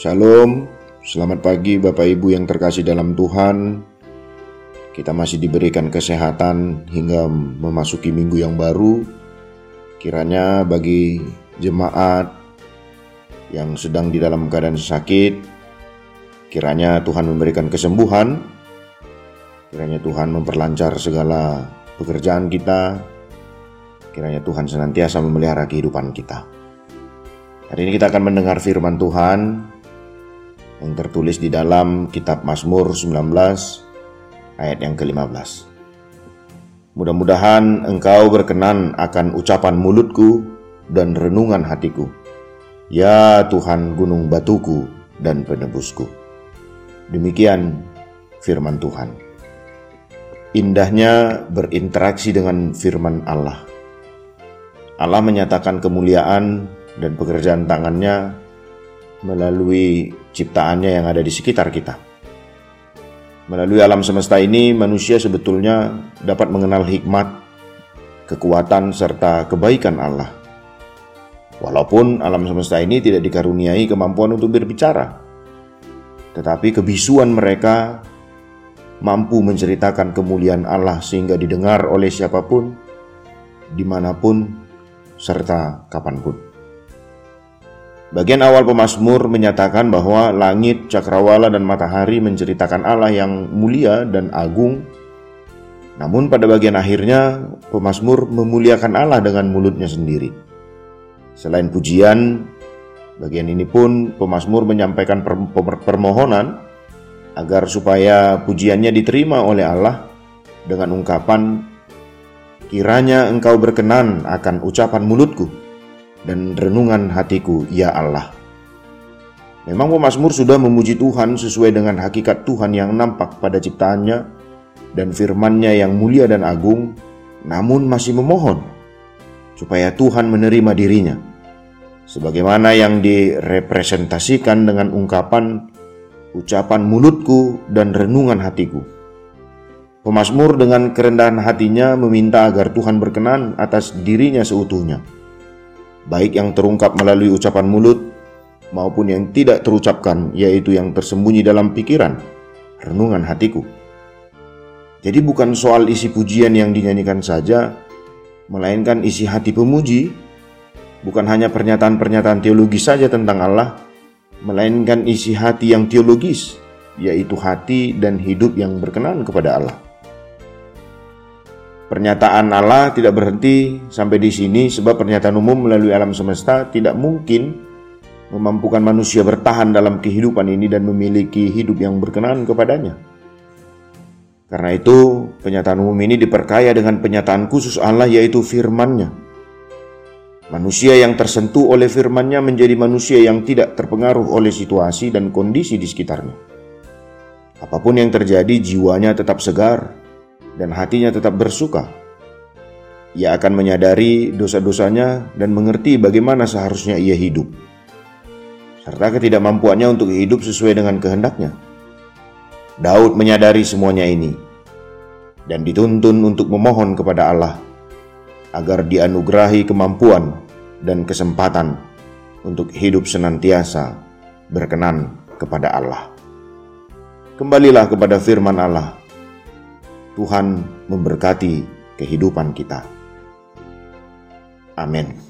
Shalom, selamat pagi Bapak Ibu yang terkasih dalam Tuhan. Kita masih diberikan kesehatan hingga memasuki minggu yang baru. Kiranya bagi jemaat yang sedang di dalam keadaan sakit, kiranya Tuhan memberikan kesembuhan. Kiranya Tuhan memperlancar segala pekerjaan kita. Kiranya Tuhan senantiasa memelihara kehidupan kita. Hari ini kita akan mendengar firman Tuhan yang tertulis di dalam kitab Mazmur 19 ayat yang ke-15. Mudah-mudahan engkau berkenan akan ucapan mulutku dan renungan hatiku. Ya Tuhan gunung batuku dan penebusku. Demikian firman Tuhan. Indahnya berinteraksi dengan firman Allah. Allah menyatakan kemuliaan dan pekerjaan tangannya melalui ciptaannya yang ada di sekitar kita. Melalui alam semesta ini, manusia sebetulnya dapat mengenal hikmat, kekuatan, serta kebaikan Allah. Walaupun alam semesta ini tidak dikaruniai kemampuan untuk berbicara, tetapi kebisuan mereka mampu menceritakan kemuliaan Allah sehingga didengar oleh siapa pun, di mana pun, serta kapan pun. Bagian awal pemazmur menyatakan bahwa langit, cakrawala, dan matahari menceritakan Allah yang mulia dan agung. Namun pada bagian akhirnya pemazmur memuliakan Allah dengan mulutnya sendiri. Selain pujian, bagian ini pun pemazmur menyampaikan permohonan agar supaya pujiannya diterima oleh Allah dengan ungkapan kiranya engkau berkenan akan ucapan mulutku dan renungan hatiku, ya Allah. Memang pemazmur sudah memuji Tuhan sesuai dengan hakikat Tuhan yang nampak pada ciptaannya dan firman-Nya yang mulia dan agung, namun masih memohon supaya Tuhan menerima dirinya. Sebagaimana yang direpresentasikan dengan ungkapan ucapan mulutku dan renungan hatiku. Pemazmur dengan kerendahan hatinya meminta agar Tuhan berkenan atas dirinya seutuhnya baik yang terungkap melalui ucapan mulut maupun yang tidak terucapkan, yaitu yang tersembunyi dalam pikiran, renungan hatiku. Jadi bukan soal isi pujian yang dinyanyikan saja, melainkan isi hati pemuji, bukan hanya pernyataan-pernyataan teologis saja tentang Allah, melainkan isi hati yang teologis, yaitu hati dan hidup yang berkenan kepada Allah. Pernyataan Allah tidak berhenti sampai di sini sebab pernyataan umum melalui alam semesta tidak mungkin memampukan manusia bertahan dalam kehidupan ini dan memiliki hidup yang berkenan kepadanya. Karena itu, pernyataan umum ini diperkaya dengan pernyataan khusus Allah yaitu firman-Nya. Manusia yang tersentuh oleh firman-Nya menjadi manusia yang tidak terpengaruh oleh situasi dan kondisi di sekitarnya. Apa pun yang terjadi, jiwanya tetap segar, dan hatinya tetap bersuka. Ia akan menyadari dosa-dosanya dan mengerti bagaimana seharusnya ia hidup, serta ketidakmampuannya untuk hidup sesuai dengan kehendaknya. Daud menyadari semuanya ini dan dituntun untuk memohon kepada Allah agar dianugerahi kemampuan dan kesempatan untuk hidup senantiasa berkenan kepada Allah. Kembalilah kepada firman Allah Tuhan memberkati kehidupan kita. Amin.